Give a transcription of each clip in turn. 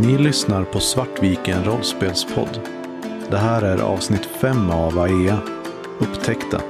Ni lyssnar på Svartviken rollspelspodd. Det här är avsnitt 5 av AEA, Upptäckta.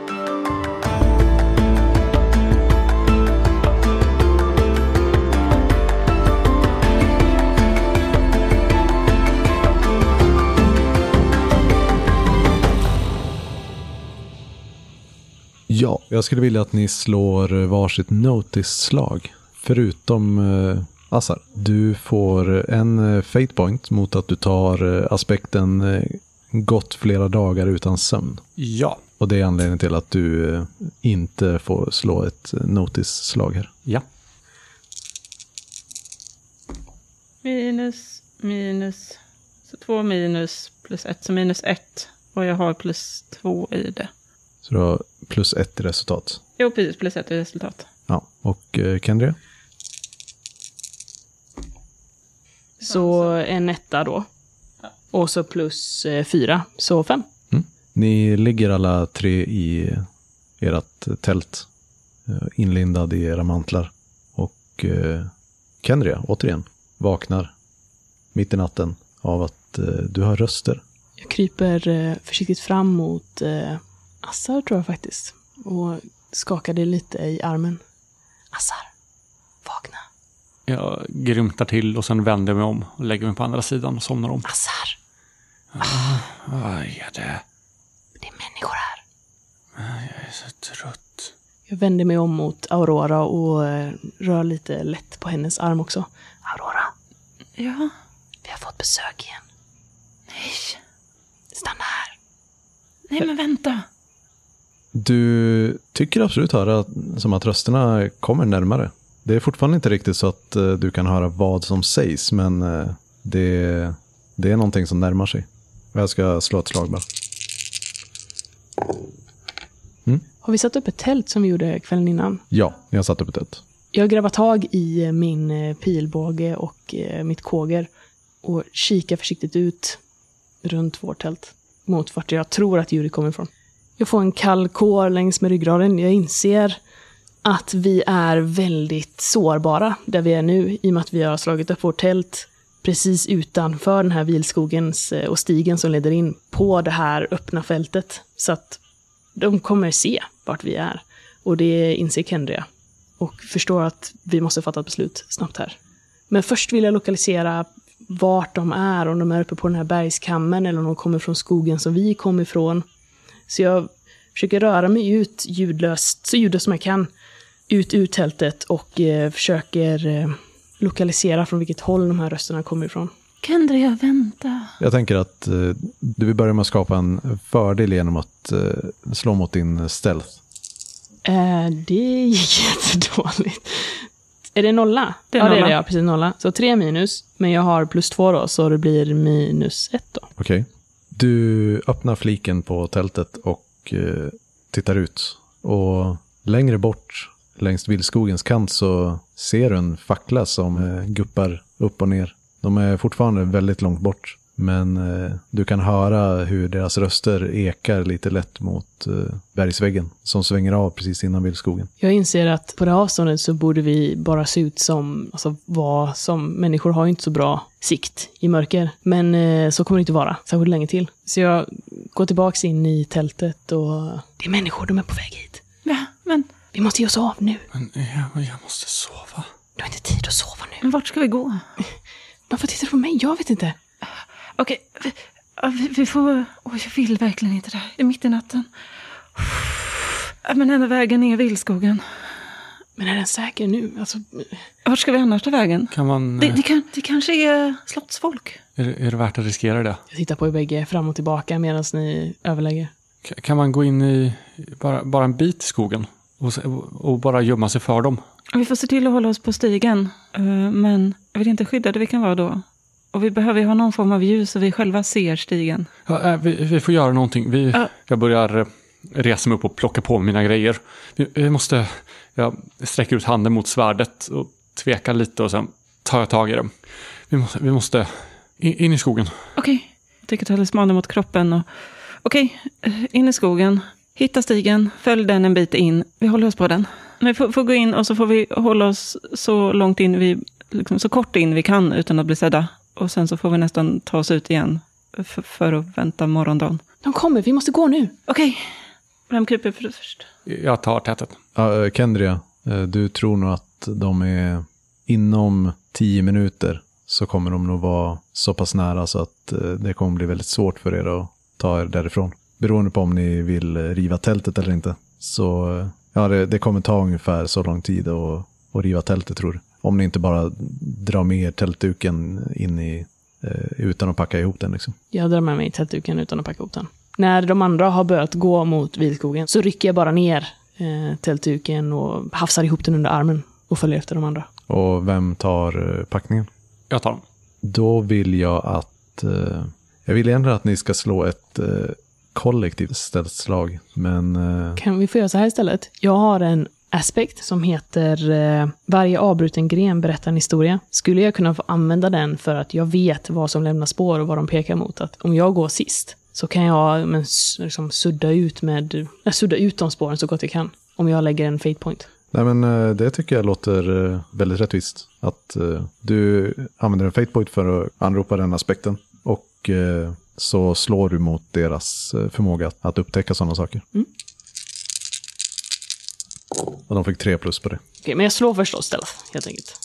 Ja, jag skulle vilja att ni slår varsitt notice-slag. Förutom eh, Assar. Du får en eh, fate point mot att du tar eh, aspekten eh, gått flera dagar utan sömn. Ja. Och det är anledningen till att du inte får slå ett notice-slag här. Ja. Minus, minus. Så två minus plus ett, så minus ett. Och jag har plus två i det. Så du har plus ett i resultat. Jo, precis. Plus ett i resultat. Ja, och Kendria? Så en etta då. Och så plus eh, fyra, så fem. Ni ligger alla tre i ert tält, eh, inlindad i era mantlar. Och eh, Kendria, återigen, vaknar mitt i natten av att du hör röster. Jag kryper försiktigt fram mot Assar tror jag faktiskt. Och skakade lite i armen. Assar. Jag grymtar till och sen vänder jag mig om och lägger mig på andra sidan och somnar om. Assar, Vad är det? det är människor här. Jag är så trött. Jag vänder mig om mot Aurora och eh, rör lite lätt på hennes arm också. Aurora, Ja. vi har fått besök igen. Nej. Stanna här. Nej, men vänta. Du tycker absolut höra som att rösterna kommer närmare. Det är fortfarande inte riktigt så att eh, du kan höra vad som sägs, men eh, det, det är någonting som närmar sig. Jag ska slå ett slag bara. Har vi satt upp ett tält som vi gjorde kvällen innan? Ja, jag har satt upp ett tält. Jag grabbar tag i eh, min pilbåge och mitt kåger och kikar försiktigt ut runt vårt tält mot vart jag tror att ljudet kommer ifrån. Jag får en kall kår längs med ryggraden. Jag inser att vi är väldigt sårbara där vi är nu i och med att vi har slagit upp vårt tält precis utanför den här vilskogens eh, och stigen som leder in på det här öppna fältet. Så att de kommer se vart vi är. Och det inser Kendria och förstår att vi måste fatta ett beslut snabbt här. Men först vill jag lokalisera vart de är, om de är uppe på den här bergskammen eller om de kommer från skogen som vi kom ifrån. Så jag försöker röra mig ut ljudlöst, så ljudlöst som jag kan, ut ur tältet och eh, försöker eh, lokalisera från vilket håll de här rösterna kommer ifrån. Kendria, vänta. Jag tänker att eh, du vill börja med att skapa en fördel genom att eh, slå mot din stealth. Eh, det gick jättedåligt. Är det nolla? Det är ja, det är det, ja. Precis nolla. Så tre minus, men jag har plus två då, så det blir minus ett då. Okej. Du öppnar fliken på tältet och eh, tittar ut. Och längre bort, längs vildskogens kant, så ser du en fackla som eh, guppar upp och ner. De är fortfarande väldigt långt bort. Men eh, du kan höra hur deras röster ekar lite lätt mot eh, bergsväggen som svänger av precis innan vildskogen. Jag inser att på det här avståndet så borde vi bara se ut som, alltså vad som, människor har ju inte så bra sikt i mörker. Men eh, så kommer det inte vara, särskilt länge till. Så jag går tillbaks in i tältet och det är människor, de är på väg hit. Va? Men, Vi måste ge oss av nu. Men jag, jag måste sova. Du har inte tid att sova nu. men vart ska vi gå? Varför tittar du på mig? Jag vet inte. Okej, vi, vi, vi får... Oj, jag vill verkligen inte det här. Det är mitt i natten. Men enda vägen är vildskogen. Men är den säker nu? Alltså, Vart ska vi annars ta vägen? Kan man... Det, eh, det, kan, det kanske är slottsfolk. Är, det- är det värt att riskera det? jag tittar på er bägge fram och tillbaka medan ni överlägger. Ka- Kan man gå in i bara, bara en bit i skogen och, och bara gömma sig för dem? Vi får se till att hålla oss på stigen. Eh, Men jag vet inte hur skyddade vi kan vara då. Och vi behöver ju ha någon form av ljus så vi själva ser stigen. Ja, äh, vi, vi får göra någonting. Vi, Ja. Jag börjar eh, resa mig upp och plocka på mina grejer. Vi, vi måste... Jag sträcker ut handen mot svärdet och tvekar lite och sen tar jag tag i det. Vi måste... Vi måste in, in i skogen. Okej, jag trycker talismanen mot kroppen. Och... Okej, eh, in i skogen. Hitta stigen, följ den en bit in. Vi håller oss på den. Vi får, får gå in och så får vi hålla oss så långt in vi, liksom, så kort in vi kan utan att bli sedda. Och sen så får vi nästan ta oss ut igen för, för att vänta morgondagen. De kommer, vi måste gå nu. Okej, vem kryper först? Jag tar tätet. Eh, Kendria, eh, du tror nog att de är inom tio minuter så kommer de nog vara så pass nära så att eh, det kommer bli väldigt svårt för er att ta er därifrån. Beroende på om ni vill riva tältet eller inte. Så ja, det, det kommer ta ungefär så lång tid att, att riva tältet tror du. Om ni inte bara drar med er tältduken in i, eh, utan att packa ihop den liksom. Jag drar med mig tältduken utan att packa ihop den. När de andra har börjat gå mot vilskogen så rycker jag bara ner eh, tältduken och hafsar ihop den under armen och följer efter de andra. Och vem tar eh, packningen? Jag tar dem. Då vill jag att... Eh, jag vill egentligen att ni ska slå ett eh, kollektivt ställslag. Men eh, Kan vi få göra så här istället? Jag har en aspekt som heter eh, Varje avbruten gren berättar en historia. Skulle jag kunna få använda den för att jag vet vad som lämnar spår och vad de pekar mot? Att om jag går sist så kan jag men, liksom, sudda, ut med, äh, sudda ut de spåren så gott jag kan. Om jag lägger en fate point. nej, men, eh, det tycker jag låter väldigt rättvist. Att du använder en fate point för att anropa den aspekten. Och så slår du mot deras eh, förmåga att, att upptäcka sådana saker. Mm. Och de fick tre plus på det. Okej, men jag slår förstås stealth, helt enkelt.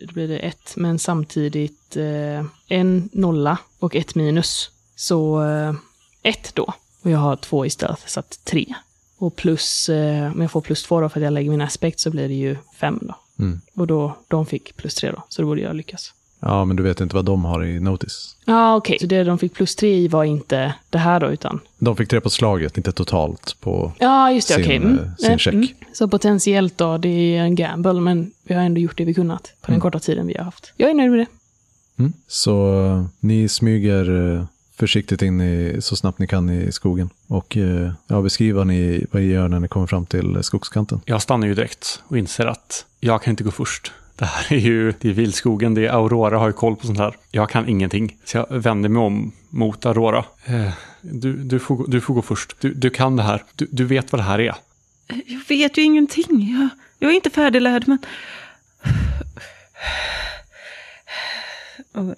Då blir det ett, men samtidigt eh, en nolla och ett minus. Så eh, ett då. Och jag har två i stealth, så att tre. Och plus, eh, om jag får plus två då för att jag lägger min aspekt så blir det ju fem då. Mm. Och då, de fick plus tre då, så då borde jag lyckas. Ja, men du vet inte vad de har i notice. Ja, ah, okej. Så det de fick plus tre i var inte det här då, utan... De fick tre på slaget, inte totalt på... Ja, just det, Sin, okej. eh, sin Eh, check. Så potentiellt då, det är en gamble, men vi har ändå gjort det vi kunnat på den Mm. korta tiden vi har haft. Jag är nöjd med det. Mm. Så eh, ni smyger försiktigt in i, så snabbt ni kan i skogen. Och ja, beskriv vad ni, vad ni gör när ni kommer fram till skogskanten. Jag stannar ju direkt och inser att jag kan inte gå först. Det här är ju det är vilskogen, det är Aurora har ju koll på sånt här. Jag kan ingenting. Så jag vänder mig om mot Aurora. Eh, du, du, får, gå- du får gå först. Du, du kan det här. Du, du vet vad det här är. Jag vet ju ingenting. Jag, jag är inte färdiglärd, men...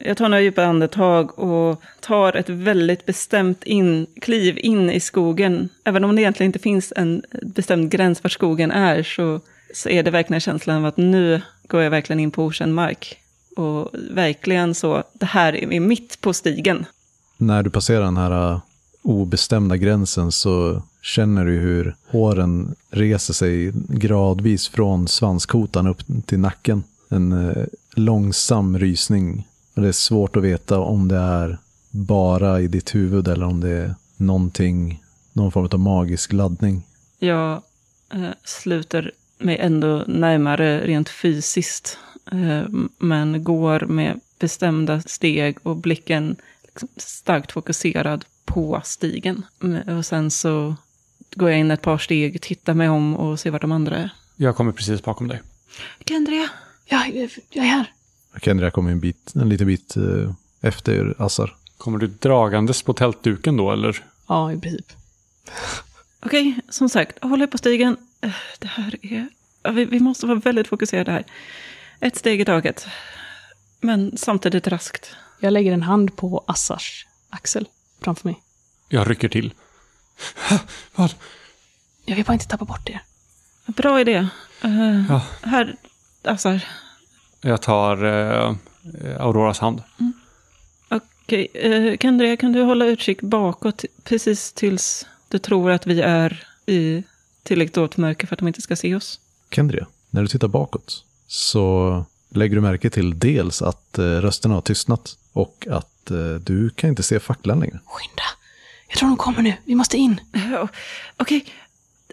Jag tar några djupa andetag och tar ett väldigt bestämt in, kliv in i skogen. Även om det egentligen inte finns en bestämd gräns var skogen är så, så är det verkligen känslan av att nu går jag verkligen in på okänd mark. Och verkligen så, det här är mitt på stigen. När du passerar den här eh, obestämda gränsen så känner du hur håren reser sig gradvis från svanskotan upp till nacken. En eh, långsam rysning. Och det är svårt att veta om det är bara i ditt huvud eller om det är någonting, någon form av magisk laddning. Jag eh, sluter mig ändå närmare rent fysiskt. Eh, men går med bestämda steg och blicken liksom starkt fokuserad på stigen. Mm, Och sen så går jag in ett par steg, tittar mig om och ser var de andra är. Jag kommer precis bakom dig. Kendria! Ja, jag är här. Kendria kommer en, bit, en liten bit eh, efter Assar. Kommer du dragandes på tältduken då eller? Ja, i princip. Okej, som sagt, håll er på stigen. Eh, Det här är... Vi, vi måste vara väldigt fokuserade här. Ett steg i taget. Men samtidigt raskt. Jag lägger en hand på Assars axel framför mig. Jag rycker till. Vad? Jag vill bara inte tappa bort er. Bra idé. Eh, Ja. Här, Assar. Jag tar eh, Auroras hand. Okej, eh, Kendria, kan du hålla utkik bakåt precis tills du tror att vi är i tillräckligt dåligt mörker för att de inte ska se oss? Kendria, när du tittar bakåt så lägger du märke till dels att eh, rösterna har tystnat och att eh, du kan inte se facklan längre. Skynda! Jag tror de kommer nu. Vi måste in. Ja, Okej,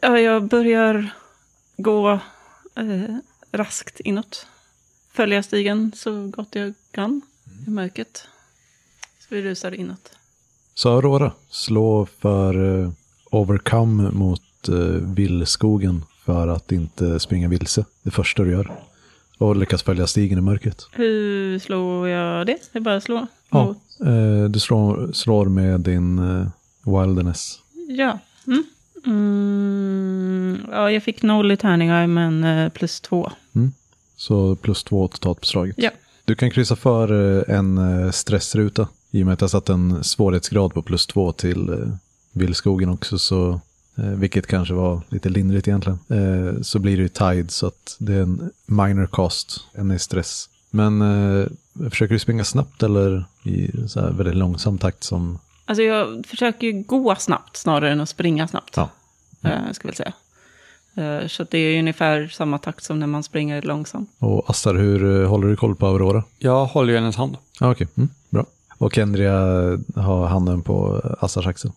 ja, jag börjar gå eh, raskt inåt. Följa stigen så gott jag kan i mörkret. Så vi rusar inåt. Så Aurora, slå för overcome mot eh, villskogen för att inte springa vilse. Det första du gör. Och lyckas följa stigen i mörkret. Hur slår jag det? Det är bara att slå. Ja, eh, du slår, slår med din eh, wilderness. Ja. Mm. Mm, ja, jag fick noll i tärningar, men eh, plus två. Så plus två totalt på slaget. Ja. Du kan kryssa för eh, en eh, stressruta. I och med att jag satt en svårighetsgrad på plus två till vildskogen också. Så, vilket kanske var lite lindrigt egentligen. Eh, så blir det ju tide så att det är en minor cost. En i stress. Men eh, försöker du springa snabbt eller i så här väldigt långsam takt som... Alltså jag försöker ju gå snabbt snarare än att springa snabbt. Ja. Eh, ska jag väl säga. Eh, så det är ungefär samma takt som när man springer långsamt. Och Assar, hur eh, håller du koll på Aurora? Jag håller ju hennes hand. Ja, okej. Mm, bra. Och Kendria har handen på Assars axel.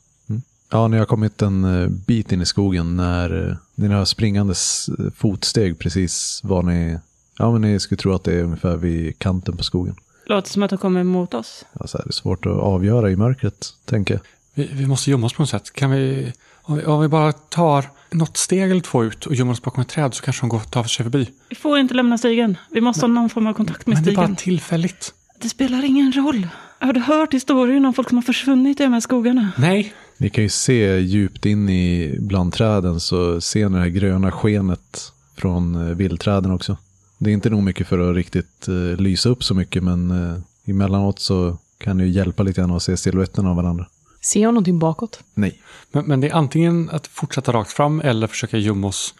Ja, ni har kommit en eh, bit in i skogen när eh, ni har springandes eh, fotsteg precis var ni... Ja, men ni skulle tro att det är ungefär vid kanten på skogen. Låter som att de kommer mot oss. Alltså, det är svårt att avgöra i mörkret, tänker jag. Vi, vi måste gömma oss på något sätt. Kan vi, om, vi, om vi bara tar något steg eller två ut och gömmer oss bakom ett träd så kanske de går tar sig förbi. Vi får inte lämna stigen. Vi måste ha någon form av kontakt med Men det är stigen. bara tillfälligt. Det spelar ingen roll. Har du hört historien om folk som har försvunnit i de här skogarna? Nej, Ni kan ju se djupt in i bland träden så ser ni det här gröna skenet från eh, vildträden också. Det är inte nog mycket för att riktigt eh, lysa upp så mycket men eh, emellanåt så kan det ju hjälpa lite grann att se siluetten av varandra. Ser jag någonting bakåt? Nej. men, men det är antingen att fortsätta rakt fram eller försöka gömma oss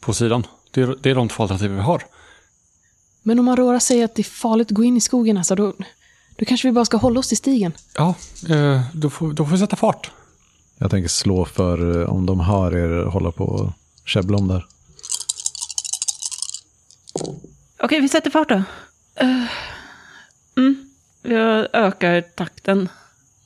på sidan. Det är, det är de två alternativ vi har. Men om Aurora säger att det är farligt att gå in i skogen, alltså, då, då kanske vi bara ska hålla oss till stigen. Ja, eh, då, får, då får vi sätta fart. Jag tänker slå för eh, om de hör er hålla på och käbbla om där. Okej, vi sätter fart då. Eh, mm. Jag ökar takten.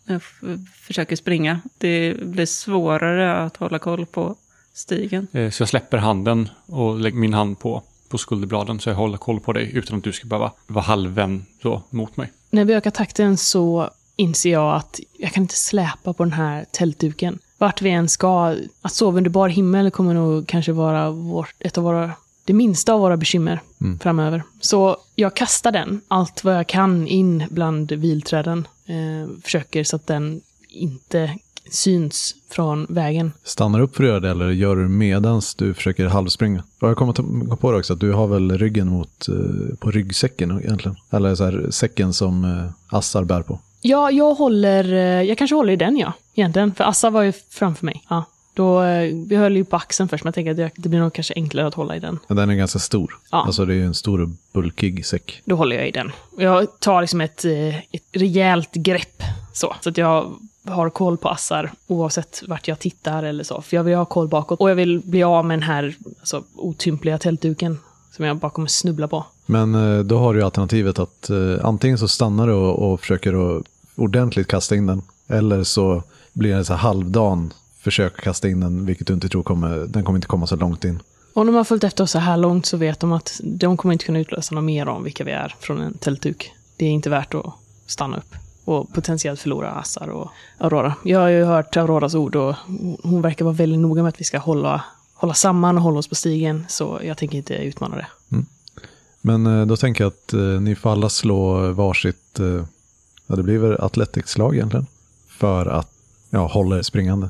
Jag f- försöker springa. Det blir svårare att hålla koll på stigen. Eh, så jag släpper handen och lägger min hand på, på skulderbladen så jag håller koll på dig utan att du ska behöva vara halvvänd så mot mig. När vi ökar takten så inser jag att jag kan inte släpa på den här tältduken. Vart vi än ska, att sova under bar himmel kommer nog kanske vara vårt, ett av våra, det minsta av våra bekymmer framöver. Så jag kastar den, allt vad jag kan, in bland vilträden. Eh, försöker så att den inte syns från vägen. Stannar upp för att göra det eller gör du medans du försöker halvspringa? Jag kommer på det också att du har väl ryggen mot, eh, på ryggsäcken egentligen. Eller så här säcken som eh, Assar bär på. Ja, jag håller, eh, jag kanske håller i den ja, egentligen. För Assa var ju framför mig. Ja. Då, eh, vi höll ju på axeln först, men jag tänker att det- blir nog kanske enklare att hålla i den. Men Den är ganska stor. Ja. Alltså det är ju en stor och bulkig säck. Då håller jag i den. Jag tar liksom ett, eh, ett rejält grepp. Så, så att jag har koll på Assar oavsett vart jag tittar eller så. För jag vill ha koll bakåt. Och jag vill bli av med den här alltså, otympliga tältduken som jag bara kommer snubbla på. Men då har du ju alternativet att eh, antingen så stannar du och, och försöker att ordentligt kasta in den. Eller så blir det så här halvdan försök att kasta in den, vilket du inte tror kommer, den kommer inte komma så långt in. Om de har följt efter oss så här långt så vet de att de kommer inte kunna utlösa något mer om vilka vi är från en tältduk. Det är inte värt att stanna upp och potentiellt förlora Assar och Aurora. Jag har ju hört Auroras ord och hon verkar vara väldigt noga med att vi ska hålla, hålla samman och hålla oss på stigen. Så jag tänker inte utmana det. Men eh, då tänker jag att eh, ni får alla slå varsitt, eh, ja det blir väl athletics-slag egentligen. För att, ja, hålla er springande.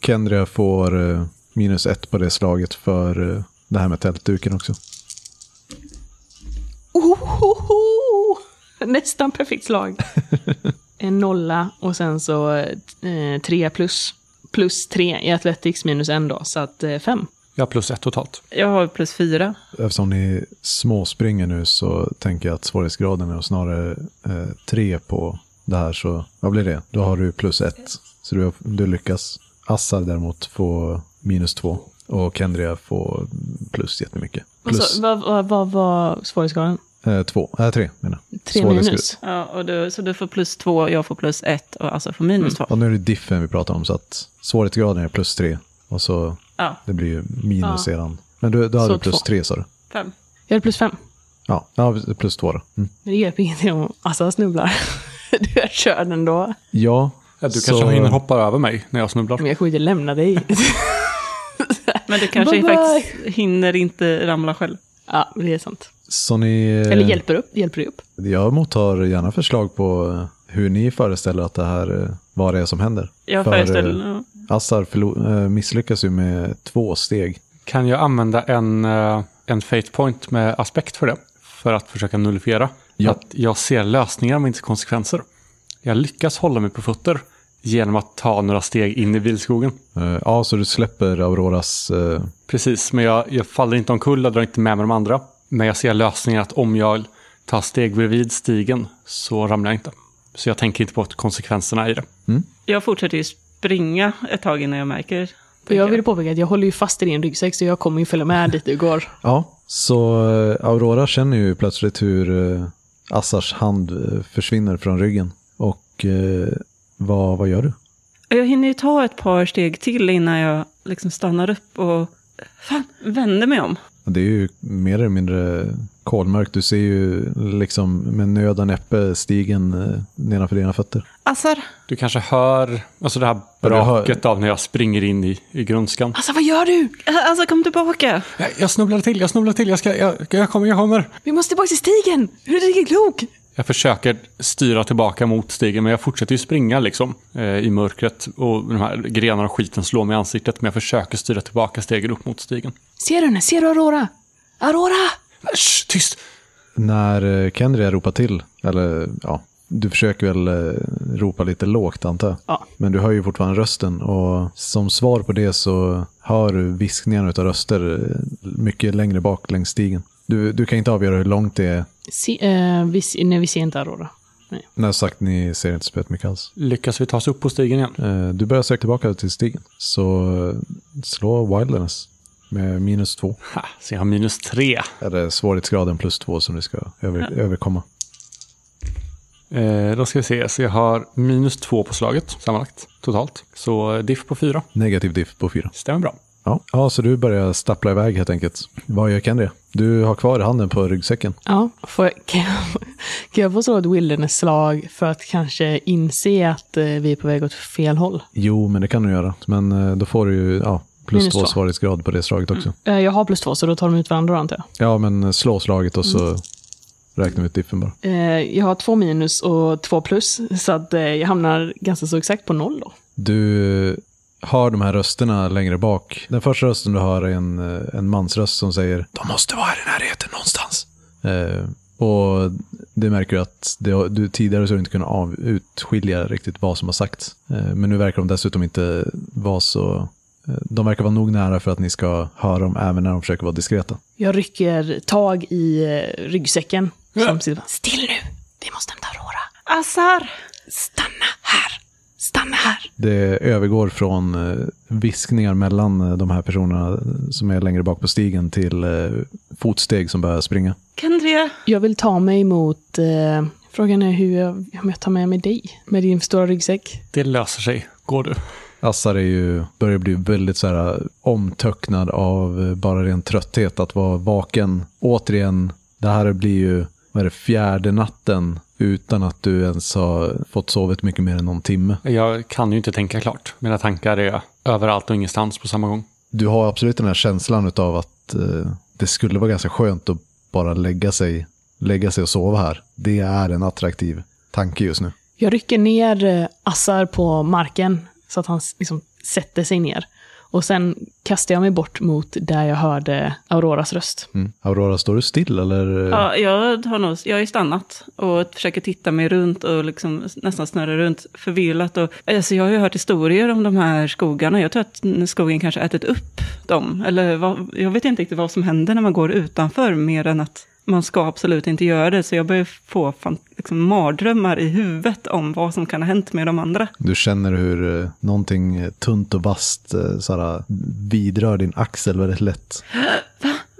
Kendria får eh, minus ett på det slaget för eh, det här med tältduken också. Ohoho! Nästan perfekt slag. en nolla och sen så eh, tre plus. Plus tre i Athletics minus en då, så att eh, fem. Jag har plus ett totalt. Jag har plus fyra. Eftersom ni småspringer nu så tänker jag att svårighetsgraden är snarare eh, tre på det här. Så vad blir det? Då har du plus ett. Så du, du lyckas. Assar däremot får minus två. Och Kendria får plus jättemycket. Plus Alltså, vad vad vad var svårighetsgraden? eh, två, äh, tre menar jag. Tre minus. Ja, och du, så du får plus två, jag får plus ett och alltså får minus två. Och nu är det diffen vi pratar om så att svårighetsgraden är plus tre. Och så Ja, det blir ju minus Ja. sedan. Men du, du hade Så plus två. tre sa du? fem. Jag hade plus fem. Ja, ja plus två då. Mm. Men det hjälper ingenting om Assa snubblar. du, jag kör den då. Ja, Ja, du så- kanske hinner hoppa över mig när jag snubblar. Men jag kommer inte lämna dig. Men du kanske Bye bye. faktiskt hinner inte ramla själv. ja, det är sant. Så ni... Eller hjälper upp. Hjälper upp. Jag mottar gärna förslag på hur ni föreställer att det här, eh, vad det är som händer. Jag För, föreställer eh, Assar eh, misslyckas ju med två steg. Kan jag använda en, en fate point med aspekt för det? För att försöka nullifiera Ja. Att jag ser lösningar men inte konsekvenser. Jag lyckas hålla mig på fötter genom att ta några steg in i vilskogen. Ja, så du släpper Auroras... eh, Precis, men jag, jag faller inte omkull, jag drar inte med mig de andra. Men jag ser lösningen att om jag tar steg bredvid stigen så ramlar jag inte. Så jag tänker inte på konsekvenserna i det. Jag fortsätter ju springa ett tag innan jag märker. Och jag vill påpeka att jag håller ju fast i din ryggsäck så jag kommer ju följa med dit du går. Ja, så eh, Aurora känner ju plötsligt hur eh, Assars hand eh, försvinner från ryggen. Och eh, vad, vad gör du? Jag hinner ju ta ett par steg till innan jag liksom stannar upp och fan, vänder mig om. Det är ju mer eller mindre kolmörkt. Du ser ju liksom med nöd och näppe stigen eh, nedanför dina fötter. Assar, Du kanske hör alltså det här Ja, du hör- braket av när jag springer in i, i grönskan. Alltså vad gör du? alltså kom tillbaka. Jag, jag snubblar till, jag snubblar till, jag, ska, jag, jag kommer, jag kommer. Vi måste tillbaka till stigen! Hur är du riktigt klok? Jag försöker styra tillbaka mot stigen, men jag fortsätter ju springa liksom eh, i mörkret. Och de här grenarna och skiten slår mig i ansiktet, men jag försöker styra tillbaka stegen upp mot stigen. Ser du henne? Ser du Aurora? Aurora! Shh, tyst! När eh, Kendria ropar till, eller ja, du försöker väl eh, ropa lite lågt antar jag. Ja. Men du hör ju fortfarande rösten och som svar på det så hör du viskningar av röster eh, mycket längre bak längs stigen. Du, du kan inte avgöra hur långt det är. Se, eh, vi, nej, vi ser inte Aurora. När sagt, ni ser inte spett mycket alls. Lyckas vi ta oss upp på stigen igen? Eh, Du börjar söka tillbaka till stigen. Så slå wilderness med minus två. Ha, så jag har minus tre. Eller svårighetsgraden plus två som du ska över, överkomma. Eh, då ska vi se, så jag har minus två på slaget sammanlagt totalt. Så diff på fyra. Negativ diff på fyra. Stämmer bra. Ja. ja, så du börjar stappla iväg helt enkelt. Vad gör Kendria? Du har kvar handen på ryggsäcken. Ja, får jag, kan, jag, kan jag få slå ett wilderness-slag för att kanske inse att eh, vi är på väg åt fel håll? Jo, men det kan du göra. Men eh, då får du ju ja, plus Minus två två. svårighetsgrad på det slaget också. Eh, jag har plus två, så då tar de ut varandra antar jag. Ja, men slå slaget och så räknar vi ut diffen bara. Eh, jag har två minus och två plus, så att eh, jag hamnar ganska så exakt på noll då. Du hör de här rösterna längre bak. Den första rösten du hör är en, eh, en mansröst som säger De måste vara här i närheten någonstans. Eh, och det märker du att det, du, tidigare så har du inte kunnat av, utskilja riktigt vad som har sagts. Eh, men nu verkar de dessutom inte vara så... eh, De verkar vara nog nära för att ni ska höra dem även när de försöker vara diskreta. Jag rycker tag i eh, ryggsäcken. Som sitter, Still nu! Vi måste hämta Aurora. Assar! Stanna här! Stanna här! Det övergår från eh, viskningar mellan de här personerna som är längre bak på stigen till fotsteg som börjar springa. Kendria! Jag vill ta mig mot... Eh, frågan är hur jag, om jag tar med mig dig med din stora ryggsäck. Det löser sig. Går du? Assar är ju, börjar bli väldigt så här omtöcknad av eh, bara ren trötthet att vara vaken. Återigen, det här blir ju, vad är det, fjärde natten utan att du ens har fått sovit mycket mer än någon timme. Jag kan ju inte tänka klart. Mina tankar är överallt och ingenstans på samma gång. Du har absolut den här känslan av att eh, det skulle vara ganska skönt att bara lägga sig, lägga sig och sova här. Det är en attraktiv tanke just nu. Jag rycker ner eh, Assar på marken så att han liksom sätter sig ner. Och sen kastar jag mig bort mot där jag hörde Auroras röst. Mm. Aurora, står du still eller? Ja, jag har nog, jag ju stannat och försöker titta mig runt och liksom nästan snurra runt förvillat. Och, alltså jag har ju hört historier om de här skogarna. Jag tror att skogen kanske ätit upp dem. Eller vad, jag vet inte riktigt vad som händer när man går utanför mer än att man ska absolut inte göra det. Så jag börjar få fan, liksom, mardrömmar i huvudet om vad som kan ha hänt med de andra. Du känner hur eh, någonting eh, tunt och vasst eh, såhär, vidrör din axel väldigt lätt.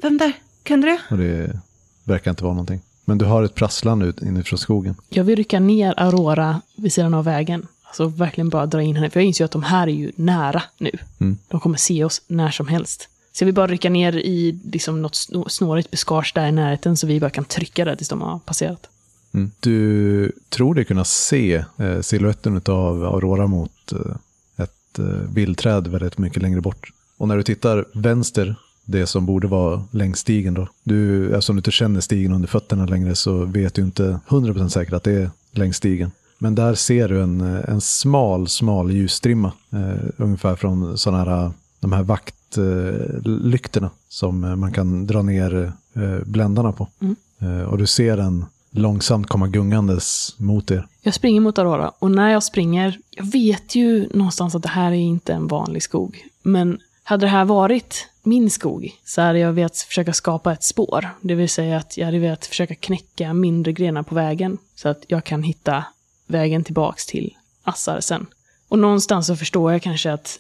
Vem där? Kendria? Och det verkar inte vara någonting. Men du har ett prasslande ut inifrån skogen. Jag vill rycka ner Aurora vid sidan av vägen. Alltså verkligen bara dra in henne. För jag inser ju att de här är ju nära nu. Mm. De kommer se oss när som helst. Så jag vill bara rycka ner i liksom, något snå- snårigt buskage där i närheten så vi bara kan trycka där tills de har passerat. Mm. Du tror dig kunna se eh, siluetten av Aurora mot eh, ett eh, vildträd väldigt mycket längre bort. Och när du tittar vänster, det som borde vara längs stigen då. Du, eftersom du inte känner stigen under fötterna längre så vet du inte 100% säkert att det är längs stigen. Men där ser du en, eh, en smal, smal ljusstrimma. Eh, ungefär från sådana här, de här vaktlyktorna som eh, man kan dra ner eh, bländarna på. Mm. Eh, och du ser den långsamt komma gungandes mot er. Jag springer mot Aurora och när jag springer, jag vet ju någonstans att det här är inte en vanlig skog. Men hade det här varit min skog så hade jag velat försöka skapa ett spår. Det vill säga att jag hade velat försöka knäcka mindre grenar på vägen så att jag kan hitta vägen tillbaks till Assar sen. Och någonstans så förstår jag kanske att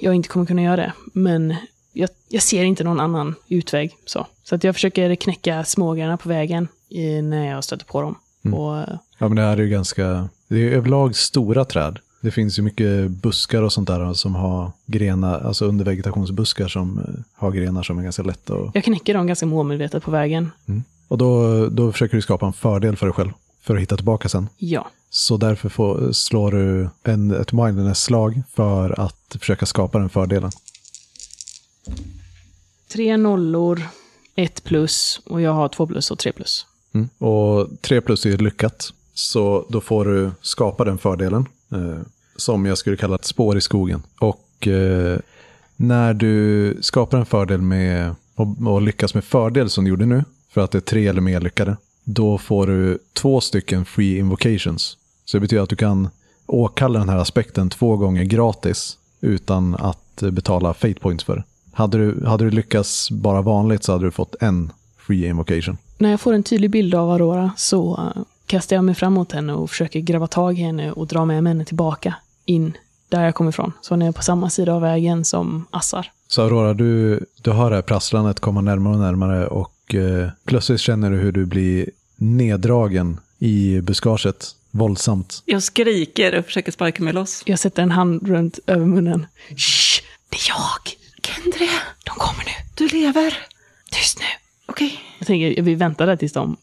jag inte kommer kunna göra det. Men jag, jag ser inte någon annan utväg. Så, så att jag försöker knäcka smågrenar på vägen i, när jag stöter på dem. Mm. Och, Ja, men det här är ju ganska, det är överlag stora träd. Det finns ju mycket buskar och sånt där som har grenar, alltså undervegetationsbuskar som eh, har grenar som är ganska lätta att jag knäcker dem ganska målmedvetet på vägen. Och då, då försöker du skapa en fördel för dig själv, för att hitta tillbaka sen. Ja. Så därför får, slår du en, ett mindedness-slag för att försöka skapa den fördelen. Tre nollor, ett plus och jag har två plus och tre plus. Mm. Och tre plus är lyckat, så då får du skapa den fördelen. Eh, som jag skulle kalla ett spår i skogen. Och eh, när du skapar en fördel med, och, och lyckas med fördel som du gjorde nu, för att det är tre eller mer lyckade, då får du två stycken free invocations. Så det betyder att du kan åkalla den här aspekten två gånger gratis utan att betala fate points för det. Hade du, hade du lyckats bara vanligt så hade du fått en free invocation. När jag får en tydlig bild av Aurora så eh, kastar jag mig fram mot henne och försöker gräva tag i henne och dra med henne tillbaka in där jag kommer ifrån. Så hon är på samma sida av vägen som Assar. Så Aurora, du, du hör det här prasslandet komma närmare och närmare och eh, plötsligt känner du hur du blir neddragen i buskaget våldsamt. Jag skriker och försöker sparka mig loss. Jag sätter en hand runt över munnen. Shh! Det är jag! Kendre, De kommer nu! du lever. Tyst nu! Okej. Jag tänker, vi väntar där tills de...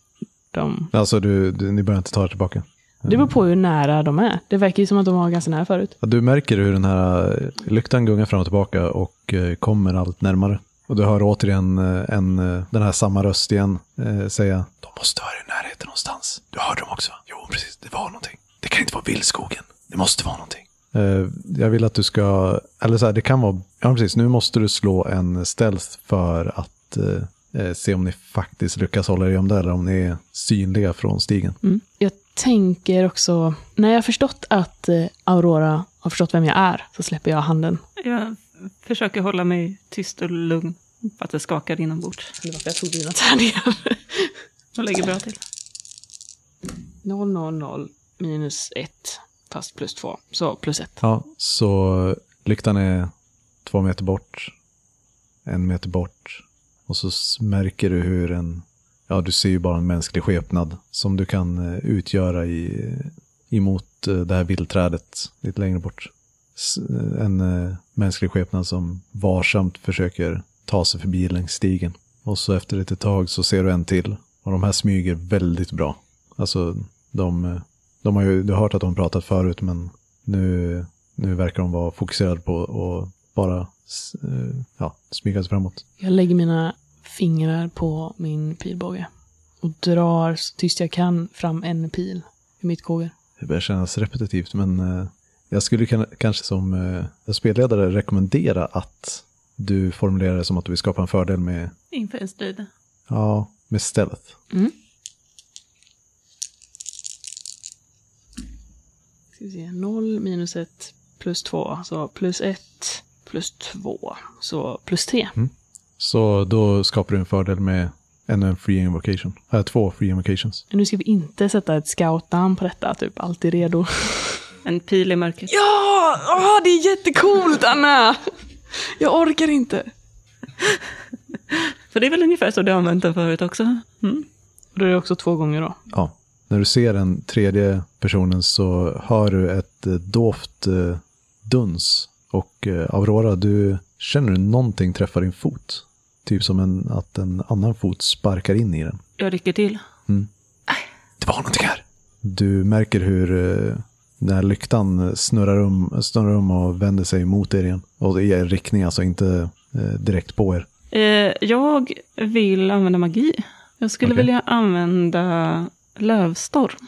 de... Alltså, du, du, ni börjar inte ta er tillbaka. Det beror på hur nära de är. Det verkar ju som att de var ganska nära förut. Ja, Du märker hur den här eh, lyktan gungar fram och tillbaka och eh, kommer allt närmare. Och du hör återigen eh, en, den här samma röst igen eh, säga De måste vara i närheten någonstans. Du hörde dem också? Jo, precis. Det var någonting. Det kan inte vara vildskogen. Det måste vara någonting. Eh, jag vill att du ska, eller så här, det kan vara, ja precis, nu måste du slå en stealth för att eh, eh, se om ni faktiskt lyckas hålla er gömda eller om ni är synliga från stigen. Mm. Jag tänker också, när jag har förstått att eh, Aurora har förstått vem jag är, så släpper jag handen. Jag försöker hålla mig tyst och lugn. För att det skakar inombords. Det var jag tog dina tärningar. Jag lägger bra till. 0, 0, 0 minus 1, fast plus 2. Så plus 1. Ja, så lyktan är två meter bort, en meter bort. Och så märker du hur en, ja du ser ju bara en mänsklig skepnad som du kan eh, utgöra i, eh, emot eh, det här vildträdet lite längre bort. En mänsklig skepnad som varsamt försöker ta sig förbi längs stigen. Och så efter ett tag så ser du en till. Och de här smyger väldigt bra. Alltså de, de har ju, du har hört att de pratat förut men nu, nu verkar de vara fokuserade på att bara ja, smyga sig framåt. Jag lägger mina fingrar på min pilbåge och drar så tyst jag kan fram en pil i mitt kåger. Det börjar kännas repetitivt men eh, jag skulle kan, kanske som eh, spelledare rekommendera att du formulerar det som att du vill skapa en fördel med, Inför en strid. ja, med stealth. Mm. Ska vi se, 0 minus 1 plus 2, så plus 1 plus 2, så plus 3. Så då skapar du en fördel med ännu en free invocation. Äh, två free invocations. Nu ska vi inte sätta ett scoutnamn på detta, typ alltid redo. En pil i mörkret. Ja, åh, det är jättecoolt Anna! Jag orkar inte. För det är väl ungefär så du har använt den förut också? Mm. Då är det också två gånger då. Ja. När du ser den tredje personen så hör du ett eh, dovt eh, duns. Och eh, Aurora, du känner du någonting träffa din fot. Typ som en, att en annan fot sparkar in i den. Jag rycker till. Det var någonting här. Du märker hur eh, den här lyktan snurrar um, snurrar um och vänder sig mot er igen. Och i er riktning, alltså inte eh, direkt på er. Jag vill använda magi. Jag skulle Okej. vilja använda lövstorm.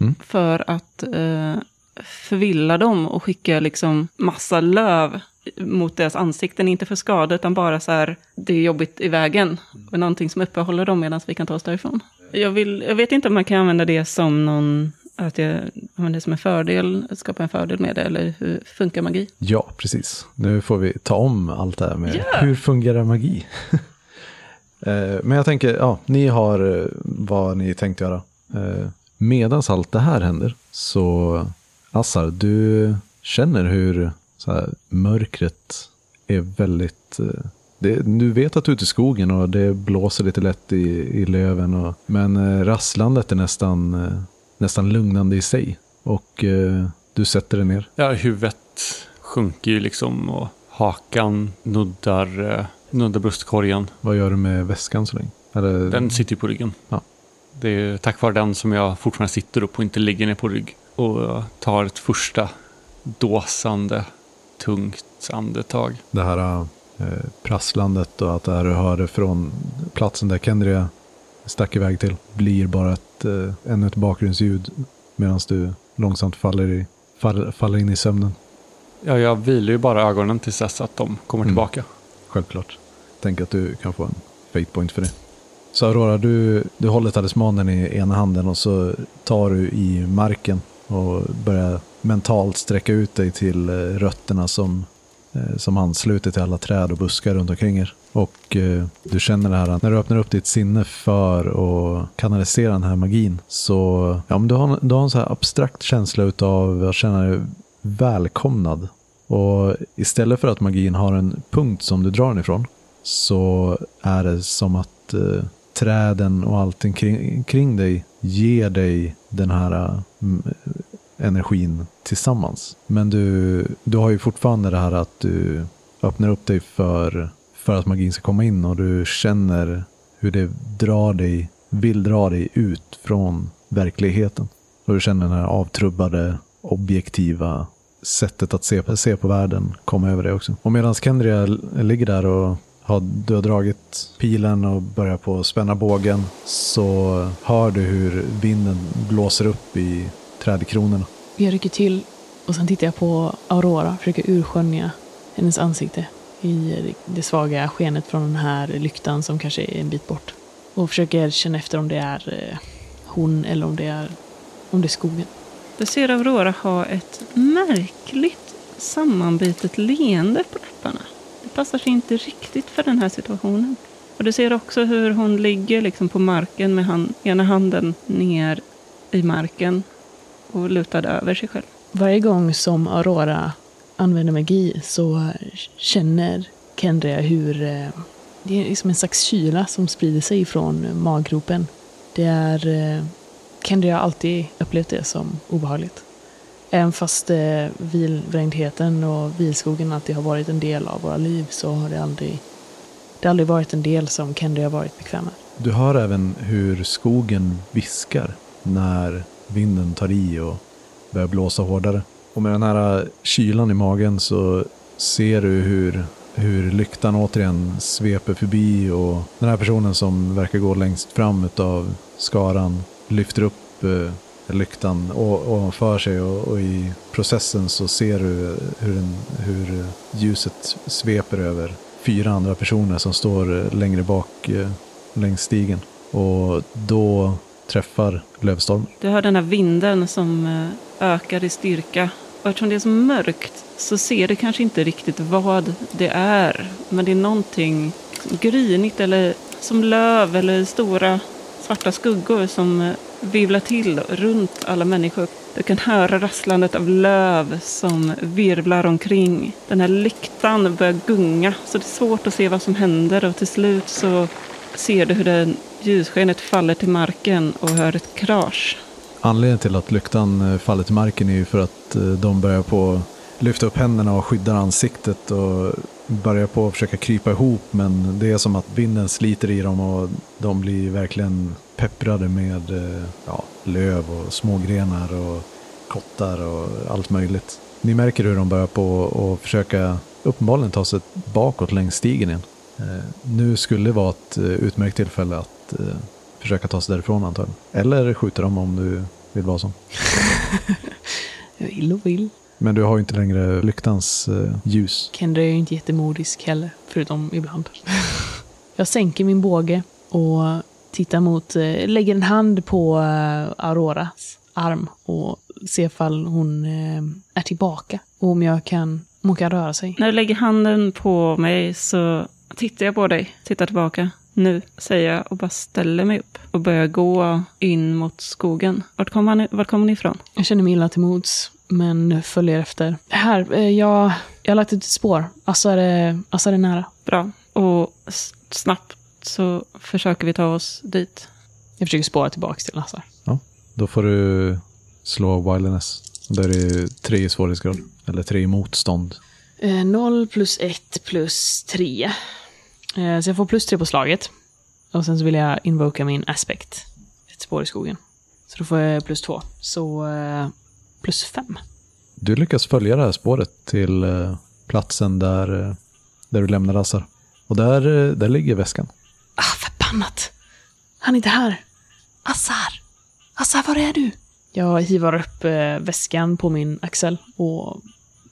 Mm. För att eh, förvilla dem och skicka liksom massa löv mot deras ansikten. Inte för skada, utan bara så här, det är jobbigt i vägen. Och någonting som uppehåller dem medan vi kan ta oss därifrån. Jag, vill, jag vet inte om man kan använda det som någon... Att jag använder det som en fördel, skapa en fördel med det, eller hur funkar magi? Ja, precis. Nu får vi ta om allt det här med Ja. hur fungerar magi. Eh, Men jag tänker, ja, ni har eh, vad ni tänkt göra. Eh, Medans allt det här händer så, Assar, du känner hur här, mörkret är väldigt... eh, Det, du vet att du är ute i skogen och det blåser lite lätt i, i löven. Och, men eh, rasslandet är nästan, eh, nästan lugnande i sig. Och du sätter dig ner. Ja, huvudet sjunker ju liksom och hakan nuddar, nuddar bröstkorgen. Vad gör du med väskan så länge? Eller, Den sitter ju på ryggen. Ja. Det är tack vare den som jag fortfarande sitter upp och inte ligger ner på rygg. Och tar ett första dåsande, tungt andetag. det här eh, prasslandet och att det här du hörde från platsen där Kendria stack iväg till blir bara ett, eh, ännu ett bakgrundsljud medan du långsamt faller, i, fall, faller in i sömnen. Ja, jag vilar ju bara ögonen tills dess att de kommer Mm. tillbaka. Självklart. Tänk att du kan få en fate point för det. Så Aurora, du, du håller talismanen i ena handen och så tar du i marken och börjar mentalt sträcka ut dig till eh, rötterna som, eh, som ansluter till alla träd och buskar runt omkring er. Och eh, du känner det här, när du öppnar upp ditt sinne för att kanalisera den här magin så ja, men du, har, du har en så här abstrakt känsla utav att känna dig välkomnad. Och istället för att magin har en punkt som du drar den ifrån så är det som att eh, träden och allting kring, kring dig ger dig den här äh, energin tillsammans. Men du, du har ju fortfarande det här att du öppnar upp dig för, för att magin ska komma in och du känner hur det drar dig, vill dra dig ut från verkligheten. Och du känner den här avtrubbade, objektiva sättet att se, se på världen komma över dig också. Och medan Kendria ligger där och har, du har dragit pilen och börjar på att spänna bågen så hör du hur vinden blåser upp i trädkronorna. Jag rycker till och sen tittar jag på Aurora, försöker urskönja hennes ansikte i det svaga skenet från den här lyktan som kanske är en bit bort. Och försöker känna efter om det är eh, hon eller om det är, om det är skogen. Du ser Aurora ha ett märkligt sammanbitet leende på läpparna. Det passar sig inte riktigt för den här situationen. Och du ser också hur hon ligger liksom på marken med hand, ena handen ner i marken och lutad över sig själv. Varje gång som Aurora använder magi så känner Kendria hur eh, det är liksom en slags kyla som sprider sig från maggropen. Det är... Eh, Kendria har alltid upplevt det som obehagligt. Även fast eh, vilvrängdheten och vilskogen alltid har varit en del av våra liv så har det aldrig, det aldrig varit en del som Kendi har varit bekväm med. Du hör även hur skogen viskar när vinden tar i och börjar blåsa hårdare. Och med den här eh, kylan i magen så ser du hur, hur lyktan återigen sveper förbi och den här personen som verkar gå längst fram utav skaran lyfter upp eh, lyktan ovanför sig och, och i processen så ser du hur, den, hur ljuset sveper över fyra andra personer som står längre bak eh, längs stigen. Och då träffar lövstorm. Du hör den här vinden som eh, ökar i styrka. Och eftersom det är så mörkt så ser du kanske inte riktigt vad det är. Men det är någonting grynigt eller som löv eller stora svarta skuggor som eh, virvlar vivlar till runt alla människor. Du kan höra rasslandet av löv som virvlar omkring. Den här lyktan börjar gunga så det är svårt att se vad som händer och till slut så ser du hur det ljusskenet faller till marken och hör ett krasch. Anledningen till att lyktan eh, faller till marken är ju för att eh, de börjar på att lyfta upp händerna och skyddar ansiktet och börjar på att försöka krypa ihop men det är som att vinden sliter i dem och de blir verkligen pepprade med eh, ja, löv och smågrenar och kottar och allt möjligt. Ni märker hur de börjar på att försöka uppenbarligen ta sig bakåt längs stigen igen. Eh, nu skulle det vara ett eh, utmärkt tillfälle att försöka ta sig därifrån antagligen. Eller skjuta dem om du vill vara så. Jag vill och vill. Men du har ju inte längre lyktans ljus. Kendra är ju inte jättemodisk heller, förutom ibland. jag sänker min båge och tittar mot, eh, lägger en hand på eh, Auroras arm och ser ifall hon eh, är tillbaka. Och om jag kan, om hon kan röra sig. När du lägger handen på mig så tittar jag på dig, tittar tillbaka. Nu, säger jag och bara ställer mig upp och börjar gå in mot skogen. Vart kommer, han, vart kommer ni ifrån? Jag känner mig illa till mods, men följer efter. Här, jag, jag har lagt ut ett spår. Assar är, Assar är nära. Bra. Och snabbt så försöker vi ta oss dit. Jag försöker spåra tillbaka till Assar. Då får du slå wildness. Där är det tre i svårighetsgrad. Eller tre i motstånd. Eh, 0 plus 1 plus 3. Eh, så jag får plus 3 på slaget. Och sen så vill jag invoka min aspect. Ett spår i skogen. Så då får jag plus 2. Så eh, plus 5. Du lyckas följa det här spåret till eh, platsen där, eh, där du lämnar Assar. Och där, eh, där ligger väskan. Ah, förbannat! Han är inte här. Assar! Assar, var är du? Jag hivar upp eh, väskan på min axel och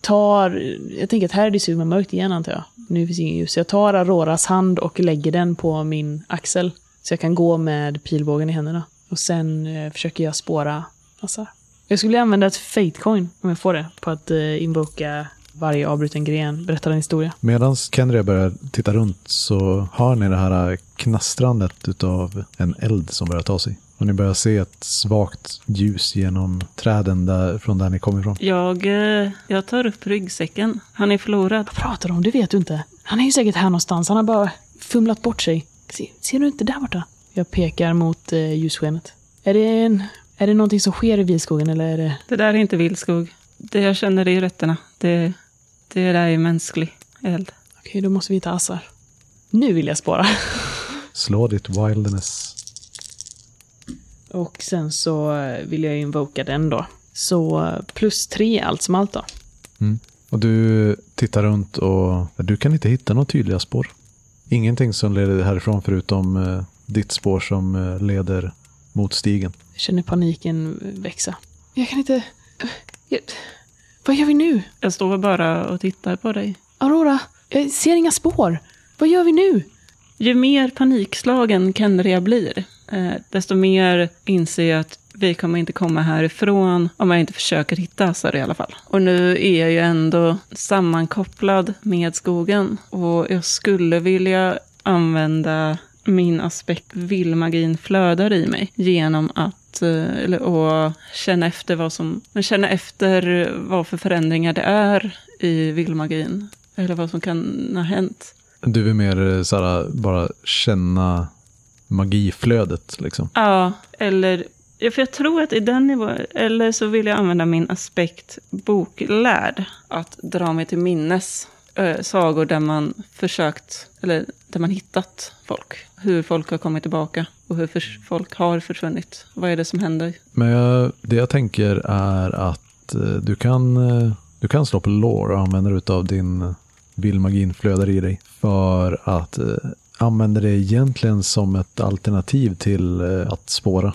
tar... Jag tänker att här är det så mörkt igen antar jag. Nu finns inget ljus. Så jag tar Auroras hand och lägger den på min axel. Så jag kan gå med pilbågen i händerna. Och sen eh, försöker jag spåra Assar. Jag skulle vilja använda ett fate coin, om jag får det, på att eh, invoka varje avbruten gren, berätta en historia. Medan Kendria börjar titta runt så hör ni det här knastrandet utav en eld som börjar ta sig. Och ni börjar se ett svagt ljus genom träden där, från där ni kommer ifrån. Jag, eh, jag tar upp ryggsäcken. Han är förlorad. Vad pratar du om? Det vet du inte. Han är ju säkert här någonstans. Han har bara fumlat bort sig. Se, ser du inte där borta? Jag pekar mot eh, ljusskenet. Är det, en, är det någonting som sker i vilskogen eller är det... Det där är inte vildskog. Det jag känner i rötterna, det, det där är mänsklig eld. Okej, då måste vi ta Assar. Nu vill jag spåra. Slå ditt wildness. Och sen så vill jag invoka den då. Så plus tre allt som allt då. Och du tittar runt och du kan inte hitta några tydliga spår. Ingenting som leder härifrån förutom eh, ditt spår som eh, leder mot stigen. Jag känner paniken växa. Jag kan inte... Jag... Vad gör vi nu? Jag står bara och tittar på dig. Aurora, jag ser inga spår. Vad gör vi nu? Ju mer panikslagen Kendria blir, eh, desto mer inser jag att vi kommer inte komma härifrån om jag inte försöker hitta Assar i alla fall. Och nu är jag ju ändå sammankopplad med skogen. Och jag skulle vilja använda min aspekt vildmagin flödar i mig genom att eh, eller, och känna efter vad som känna efter vad för förändringar det är i vildmagin. Eller vad som kan ha hänt. Du vill mer eh, såhär, bara känna magiflödet liksom. Ja, eller... Ja, för jag tror att i den nivån... Eller så vill jag använda min aspekt boklärd. Att dra mig till minnes äh, sagor där man försökt... Eller där man hittat folk. Hur folk har kommit tillbaka. Och hur förs- folk har försvunnit. Vad är det som händer? Men jag, det jag tänker är att eh, du kan, eh, du kan slå på lore och använda dig av din eh, vildmagin flödar i dig. För att eh, använda det egentligen som ett alternativ till eh, att spåra.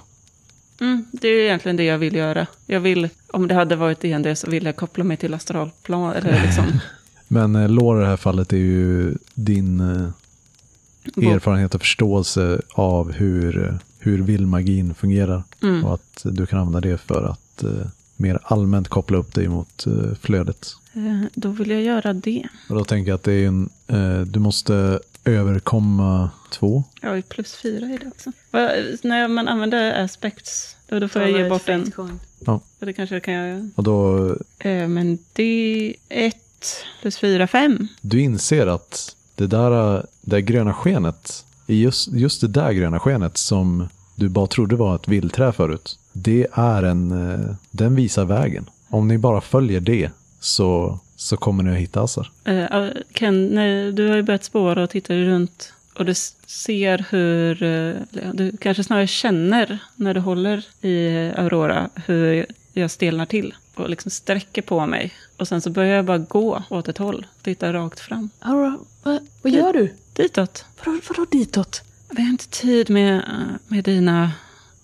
Mm, det är egentligen det jag vill göra. Jag vill... Om det hade varit DND så vill jag koppla mig till astralplan. Eller liksom... Men eh, lore i det här fallet är ju din eh, erfarenhet och förståelse av hur, hur vildmagin fungerar. Mm. Och att du kan använda det för att eh, mer allmänt koppla upp dig mot eh, flödet. Eh, Då vill jag göra det. Och då tänker jag att det är en, eh, du måste överkomma två. Ju plus fyra i det också. När man använder aspects, då, då får jag ge bort en. Ja, Det kanske jag kan göra. Och då, Eh, men det är ett plus fyra, fem. du inser att det där, det gröna skenet, just, just det där gröna skenet som du bara trodde var ett vildträ förut, det är en, eh, den visar vägen. Om ni bara följer det så, så kommer ni att hitta Assar. Eh, ja, Ken, nej, du har ju börjat spåra och tittar runt. Och du ser hur, eh, du kanske snarare känner när du håller i Aurora hur jag stelnar till. Och liksom sträcker på mig. Och sen så börjar jag bara gå åt ett håll. Titta rakt fram. Aurora, vad, vad gör du? Ditåt. Vadå, vadå ditåt? Vi har inte tid med, eh, med dina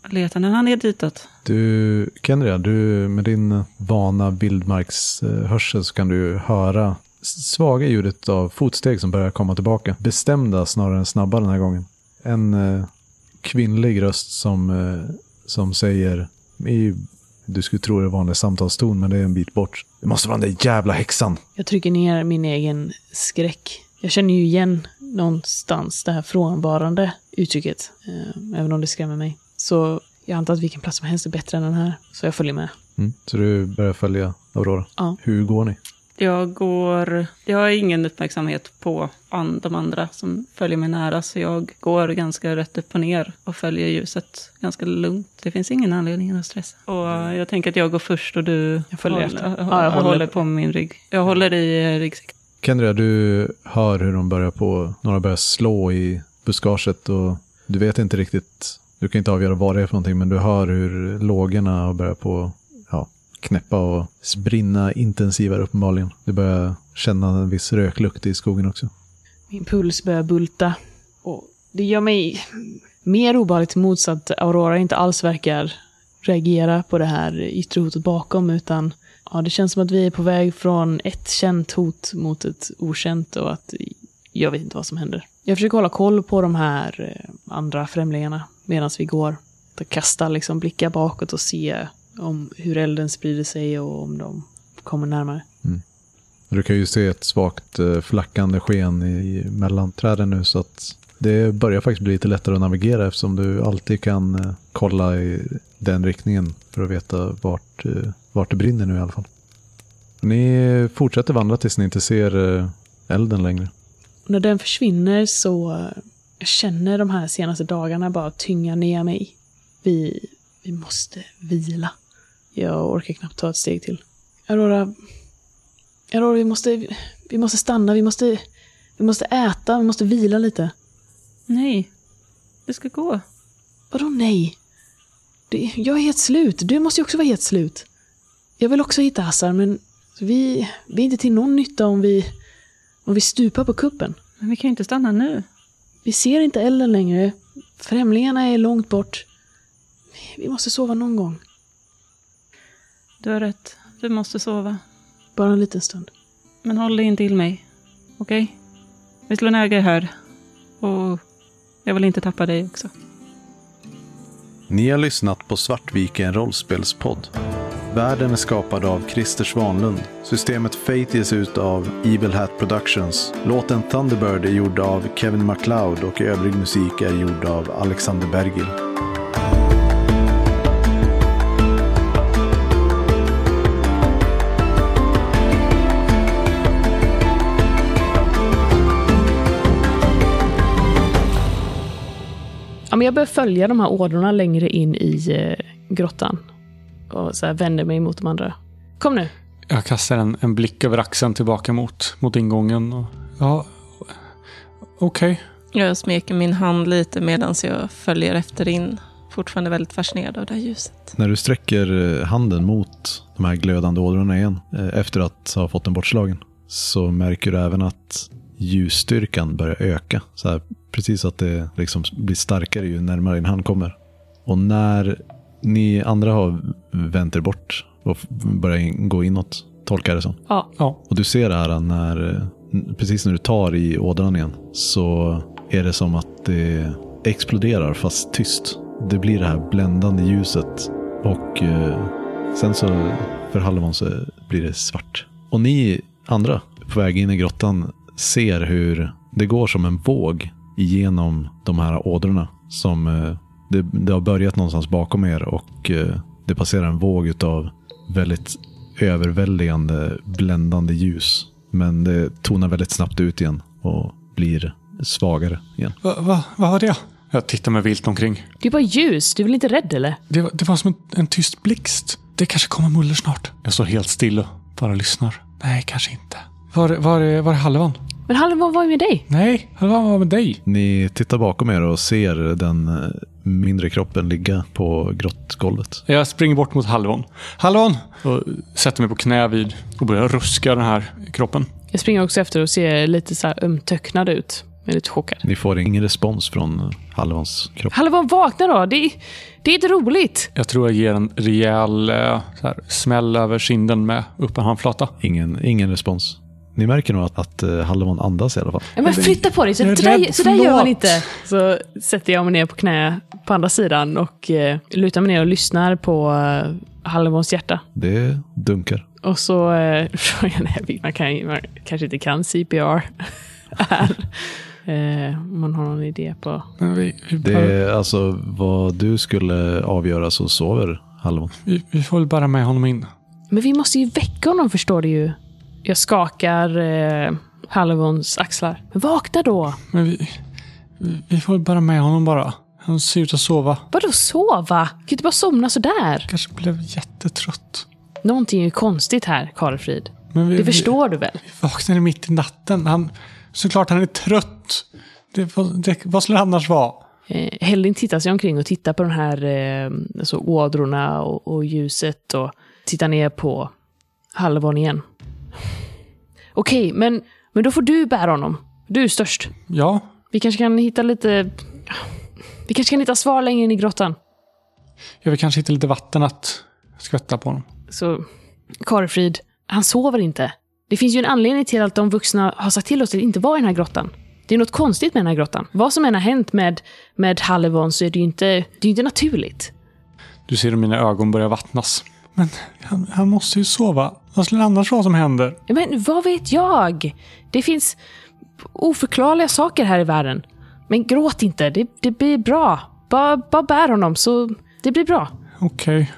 letanden. Han är ditåt. Du, Kendria, du med din vana vildmarkshörsel så kan du höra svaga ljudet av fotsteg som börjar komma tillbaka. Bestämda snarare än snabba den här gången. En eh, kvinnlig röst som, eh, som säger, i, du skulle tro det var en samtalston, men det är en bit bort. Det måste vara den där jävla häxan. Jag trycker ner min egen skräck. Jag känner ju igen någonstans det här frånvarande uttrycket, eh, även om det skrämmer mig. Så jag antar att vilken plats som helst är bättre än den här, så jag följer med. Mm. Så du börjar följa Aurora. Ja. Hur går ni? Jag går... Jag har ingen uppmärksamhet på an, de andra som följer mig nära, så jag går ganska rätt upp och ner och följer ljuset ganska lugnt. Det finns ingen anledning att stressa. Och jag tänker att jag går först och du Jag följer håller, efter. Ja, jag håller, håller- på min rygg. Jag håller i eh, ryggsäcken. Kendra, du hör hur de börjar på, några börjar slå i buskaget och du vet inte riktigt, du kan inte avgöra vad det är för någonting, men du hör hur lågorna har börjat på, knäppa och brinna intensivare uppenbarligen. Du börjar känna en viss röklukt i skogen också. Min puls börjar bulta. Och det gör mig mer obehagligt emot så att Aurora inte alls verkar reagera på det här yttre hotet bakom, utan ja, det känns som att vi är på väg från ett känt hot mot ett okänt och att jag vet inte vad som händer. Jag försöker hålla koll på de här eh, andra främlingarna medan vi går. Att kasta liksom blickar bakåt och se om hur elden sprider sig och om de kommer närmare. Du kan ju se ett svagt eh, flackande sken i, mellan träden nu så att det börjar faktiskt bli lite lättare att navigera eftersom du alltid kan eh, kolla i den riktningen för att veta vart, eh, vart det brinner nu i alla fall. Ni fortsätter vandra tills ni inte ser elden längre. När den försvinner så jag känner de här senaste dagarna bara tynga ner mig. Vi, vi måste vila. Jag orkar knappt ta ett steg till. Aurora, Aurora vi, måste, vi måste stanna, vi måste, vi måste äta, vi måste vila lite. Nej, det ska gå. Vadå nej? Det, jag är helt slut, du måste ju också vara helt slut. Jag vill också hitta Hassar, men vi, vi är inte till någon nytta om vi, om vi stupar på kuppen. Men vi kan ju inte stanna nu. Vi ser inte elden längre. Främlingarna är långt bort. Vi måste sova någon gång. Du har rätt. Du måste sova. Bara en liten stund. Men håll dig in till mig. Okej? Vi slår läge här. Och jag vill inte tappa dig också. Ni har lyssnat på Svartviken rollspelspodd. Världen är skapad av Christer Svanlund. Systemet Fate ges ut av Evil Hat Productions. Låten Thunderbird är gjord av Kevin MacLeod och övrig musik är gjord av Alexander Bergil. Jag börjar följa de här ådrorna längre in i eh, grottan. Och så här vänder mig mot de andra. Kom nu. Jag kastar en, en blick över axeln tillbaka mot, mot ingången. Och, ja, okej. Jag smeker min hand lite medan jag följer efter in. Fortfarande väldigt fascinerad av det här ljuset. När du sträcker eh, handen mot de här glödande ådrorna igen, eh, efter att ha fått den bortslagen, så märker du även att ljusstyrkan börjar öka. Så här, precis att det liksom blir starkare ju närmare din hand kommer. Och när ni andra har vänt er bort och börjar in- gå inåt, tolkar det som. Ja, Ja, Och du ser det här när, precis när du tar i ådran igen, så är det som att det exploderar fast tyst. Det blir det här bländande ljuset och eh, sen så för Halvon så blir det svart. Och ni andra på väg in i grottan ser hur det går som en våg igenom de här ådrorna. Som eh, det, det har börjat någonstans bakom er och eh, det passerar en våg av väldigt överväldigande bländande ljus. Men det tonar väldigt snabbt ut igen och blir svagare igen. va, va, vad var det? Jag tittar mig vilt omkring. det bara ljus. Du är väl inte rädd eller? Det, var- det var som en, en tyst blixt. Det kanske kommer muller snart. Jag står helt still och bara lyssnar. Nej, kanske inte. Var, var, var är halvan? Men Halvon, vad var med dig? Nej, halvan var med dig. Ni tittar bakom er och ser den eh, mindre kroppen ligga på grottgolvet. Jag springer bort mot halvon. Halvon! Och sätter mig på knä vid och börjar ruska den här kroppen. Jag springer också efter och ser lite så här ömtöcknad ut. Jag är lite chockad. Ni får ingen respons från Halvans kropp. Halvon, vakna då! Det är, det är inte roligt! Jag tror jag ger en rejäl eh, så här, smäll över kinden med öppen handflata. Ingen, ingen respons. Ni märker nog att, att eh, Hallon andas i alla fall. Ja, men flytta på dig, så, Jag är så, där, så där gör man inte. Så sätter jag mig ner på knä på andra sidan och eh, lutar mig ner och lyssnar på eh, Halvons hjärta. Det dunkar. Och så frågan är, man, kan, man kanske inte kan CPR här. Eh, om man har någon idé på... Men vi, vi, Det är alltså vad du skulle avgöra så sover Hallon. vi, vi får väl bara med honom in. Men vi måste ju väcka honom förstår du ju. Jag skakar eh, Halvons axlar. Men vakna då! Men vi, vi, vi får bara med honom bara. Han ser ut att sova. Vadå sova? Kan du inte bara somna sådär? Kanske blev jättetrött. Någonting är ju konstigt här, Karlfrid. Men vi, Det förstår du väl? Vi, vi vaknade mitt i natten. Han, såklart han är trött. Det, vad- det, vad skulle det annars vara? Eh, tittar sig omkring och tittar på de här eh, alltså ådrorna och, och ljuset och tittar ner på halvon igen. Okej, men, men då får du bära honom. Du är störst. Ja, Vi kanske kan hitta lite... Vi kanske kan hitta svar längre in i grottan. jag vill kanske hitta lite vatten att skvätta på honom. Så, Karfrid, han sover inte. Det finns ju en anledning till att de vuxna har sagt till oss att inte vara i den här grottan. Det är något konstigt med den här grottan. Vad som än har hänt med, med Halevon så är det ju inte, det är inte naturligt. Du ser hur mina ögon börjar vattnas. Men han, han måste ju sova. Vad skulle annars vara som händer? Men vad vet jag? Det finns oförklarliga saker här i världen. Men gråt inte, det, det blir bra. Bara, bara bär honom så det blir bra. Okej.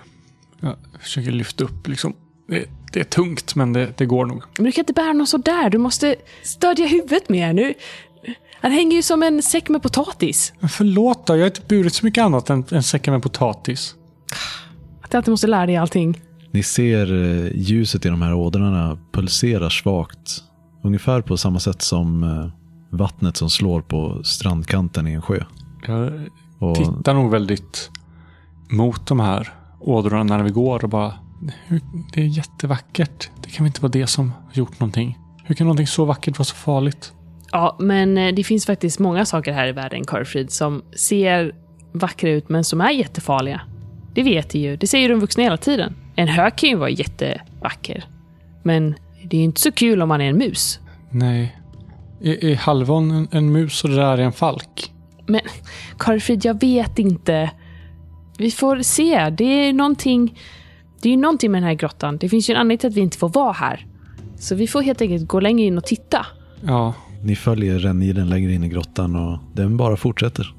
Jag försöker lyfta upp liksom. Det, det är tungt, men det, det går nog. Men du kan inte bära honom så där. du måste stödja huvudet mer nu. Han hänger ju som en säck med potatis. Men förlåt då, jag har inte burit så mycket annat än en säck med potatis. Att jag alltid måste lära dig allting. Ni ser eh, ljuset i de här ådrorna pulsera svagt. Ungefär på samma sätt som eh, vattnet som slår på strandkanten i en sjö. Jag Och tittar nog väldigt mot de här ådrorna när vi går och bara... Det är jättevackert. Det kan väl inte vara det som har gjort någonting. Hur kan någonting så vackert vara så farligt? Ja, men eh, det finns faktiskt många saker här i världen, Karlfrid, som ser vackra ut men som är jättefarliga. Det vet du ju. Det säger de vuxna hela tiden. En hök kan ju vara jättevacker. Men det är ju inte så kul om man är en mus. Nej. Är, är halvon en, en mus och det där är en falk? Men Karlfrid, jag vet inte. Vi får se. Det är någonting... Det är ju någonting med den här grottan. Det finns ju en anledning till att vi inte får vara här. Så vi får helt enkelt gå längre in och titta. Ja, ni följer rännilen längre in i grottan och den bara fortsätter.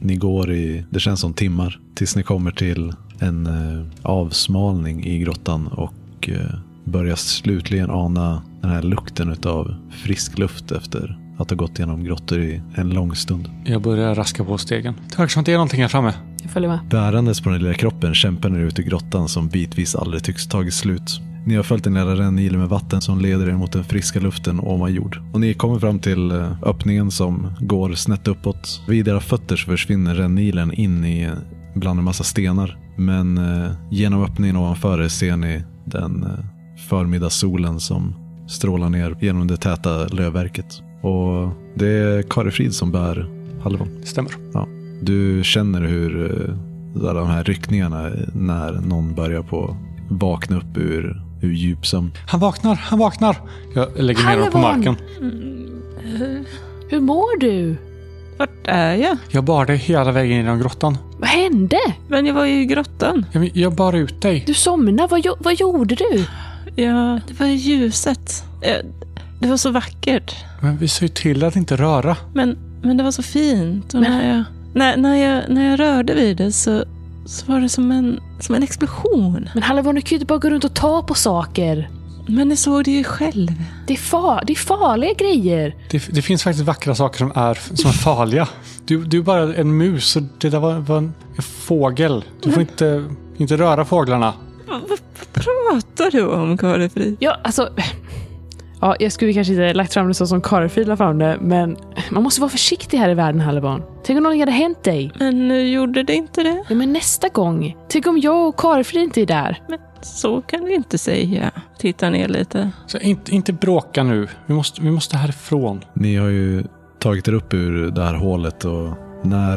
Ni går i, det känns som timmar, tills ni kommer till en eh, avsmalning i grottan och eh, börjar slutligen ana den här lukten av frisk luft efter att ha gått genom grottor i en lång stund. jag börjar raska på stegen. Det verkar som att det är någonting här framme. Jag följer med. Bärandes på den lilla kroppen kämpar ni ut i grottan som bitvis aldrig tycks tagit slut. Ni har följt den lilla rännilen med vatten som leder er mot den friska luften ovan jord. Och ni kommer fram till eh, öppningen som går snett uppåt. Vid era fötter så försvinner rännilen in i bland en massa stenar. Men eh, genom öppningen ovanför er ser ni den eh, förmiddagssolen som strålar ner genom det täta lövverket. Och det är Karifrid som bär halvan. Det stämmer. Ja. Du känner hur de här ryckningarna när någon börjar på vakna upp ur, ur djupsömn. Han vaknar, han vaknar! Jag lägger ner honom på marken. Hur mår du? Vart är jag? Jag bar dig hela vägen genom grottan. Vad hände? Men jag var ju i grottan. Jag, jag bar ut dig. Du somnade. Vad, vad gjorde du? Ja, det var ju ljuset. Eh, Det var så vackert. Men vi sa ju till att inte röra. Men, men det var så fint. Och Men- när, jag, när, när, jag, när jag rörde vid det så, så var det som en, som en explosion. Men Halvon, du kan ju inte bara gå runt och ta på saker. Men ni såg det ju själv. Det är, fa- det är farliga grejer. Det, det finns faktiskt vackra saker som är, som är farliga. Du, du är bara en mus och det där var, var en, en fågel. Du får inte, inte röra fåglarna. Vad, pratar du om, Karifrid? Ja, alltså... Ja, jag skulle kanske inte lagt fram det så som Karlfrid la fram det, men man måste vara försiktig här i världen, Halvon. Tänk om någonting hade hänt dig? Men nu gjorde det inte det. Ja, men nästa gång. Tänk om jag och Karlfrid inte är där? Men så kan du inte säga. Titta ner lite. Så inte, inte bråka nu. Vi måste, vi måste härifrån. Ni har ju tagit er upp ur det här hålet och när,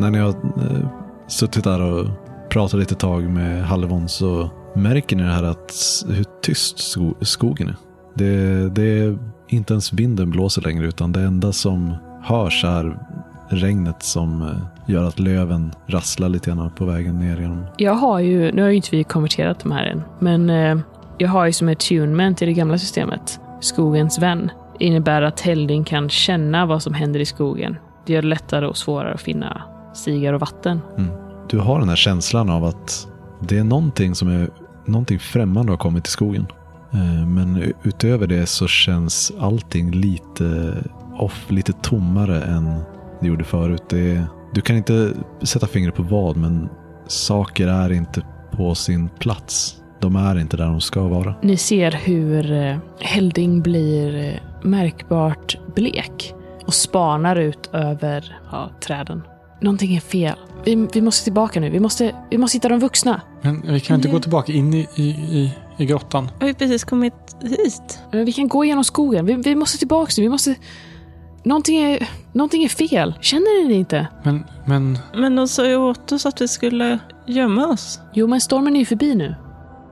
när ni har eh, suttit där och pratat lite tag med Halvon så märker ni det här att hur tyst sko- skogen är. Det, det är inte ens vinden blåser längre utan det enda som hörs är regnet som eh, gör att löven rasslar lite grann på vägen ner genom. Jag har ju, nu har ju inte vi konverterat de här än, men eh, jag har ju som attunement i det gamla systemet, skogens vän. Det innebär att Helding kan känna vad som händer i skogen. Det gör det lättare och svårare att finna stigar och vatten. Du har den här känslan av att det är någonting som är någonting främmande har kommit till skogen. Eh, men utöver det så känns allting lite off, lite tommare än det gjorde förut. Det, du kan inte sätta fingret på vad, men saker är inte på sin plats. De är inte där de ska vara. Ni ser hur eh, Helding blir eh, märkbart blek och spanar ut över ja, träden. Någonting är fel. Vi, vi måste tillbaka nu. Vi måste, vi måste hitta de vuxna. Men vi kan inte gå tillbaka in i, i, i, i grottan. Har vi precis kommit hit? Men Vi kan gå igenom skogen. Vi, vi måste tillbaka nu. Vi måste... Någonting är, någonting är fel. Känner ni det inte? Men, men Men de sa ju åt oss att vi skulle gömma oss. Jo, men stormen är ju förbi nu.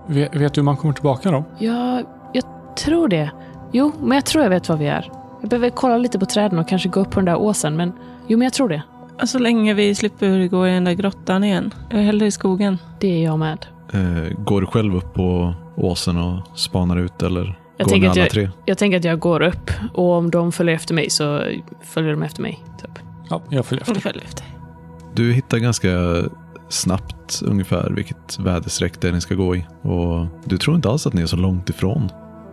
vet, vet du hur man kommer tillbaka då? Jag, jag tror det. Jo, men jag tror jag vet var vi är. Jag behöver kolla lite på träden och kanske gå upp på den där åsen, men jo, men jag tror det. Så länge vi slipper gå i den där grottan igen. Jag är hellre i skogen. Det är jag med. Eh, Går du själv upp på åsen och spanar ut eller Jag går tänker ni alla jag- tre? Jag tänker att jag går upp och om de följer efter mig så följer de efter mig. Typ. Ja, jag följer efter. Jag följer efter. Du hittar ganska snabbt ungefär vilket väderstreck det är ni ska gå i. Och du tror inte alls att ni är så långt ifrån.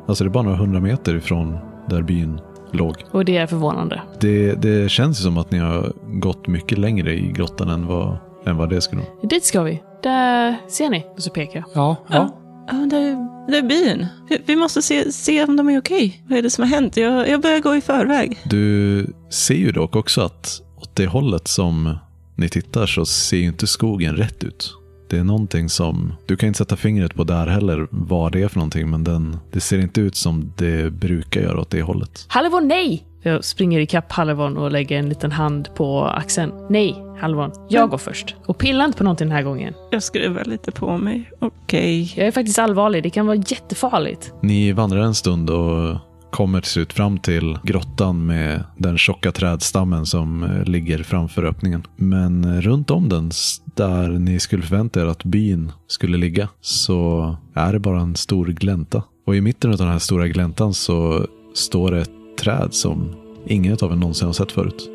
Alltså det är bara några hundra meter ifrån där byn låg. Och det är förvånande. Det, det känns ju som att ni har gått mycket längre i grottan än vad, än vad det skulle vara. Dit ska vi. Där ser ni. Och så pekar jag. Ja, ja. Ja, det är, det är byn. Vi, vi måste se, se om de är okej. Vad är det som har hänt? Jag, jag börjar gå i förväg. Du ser ju dock också att åt det hållet som ni tittar så ser ju inte skogen rätt ut. Det är någonting som, du kan inte sätta fingret på där heller vad det är för någonting, men den, det ser inte ut som det brukar göra åt det hållet. Halvon, nej! Jag springer ikapp Halvon och lägger en liten hand på axeln. Nej, Halvon. Jag går först. Och pilla inte på någonting den här gången. Jag skruvar lite på mig. Okej. Jag är faktiskt allvarlig. Det kan vara jättefarligt. Ni vandrar en stund och kommer till slut fram till grottan med den tjocka trädstammen som eh, ligger framför öppningen. Men eh, runt om den, där ni skulle förvänta er att byn skulle ligga, så är det bara en stor glänta. Och i mitten av den här stora gläntan så står det ett träd som ingen av er någonsin har sett förut.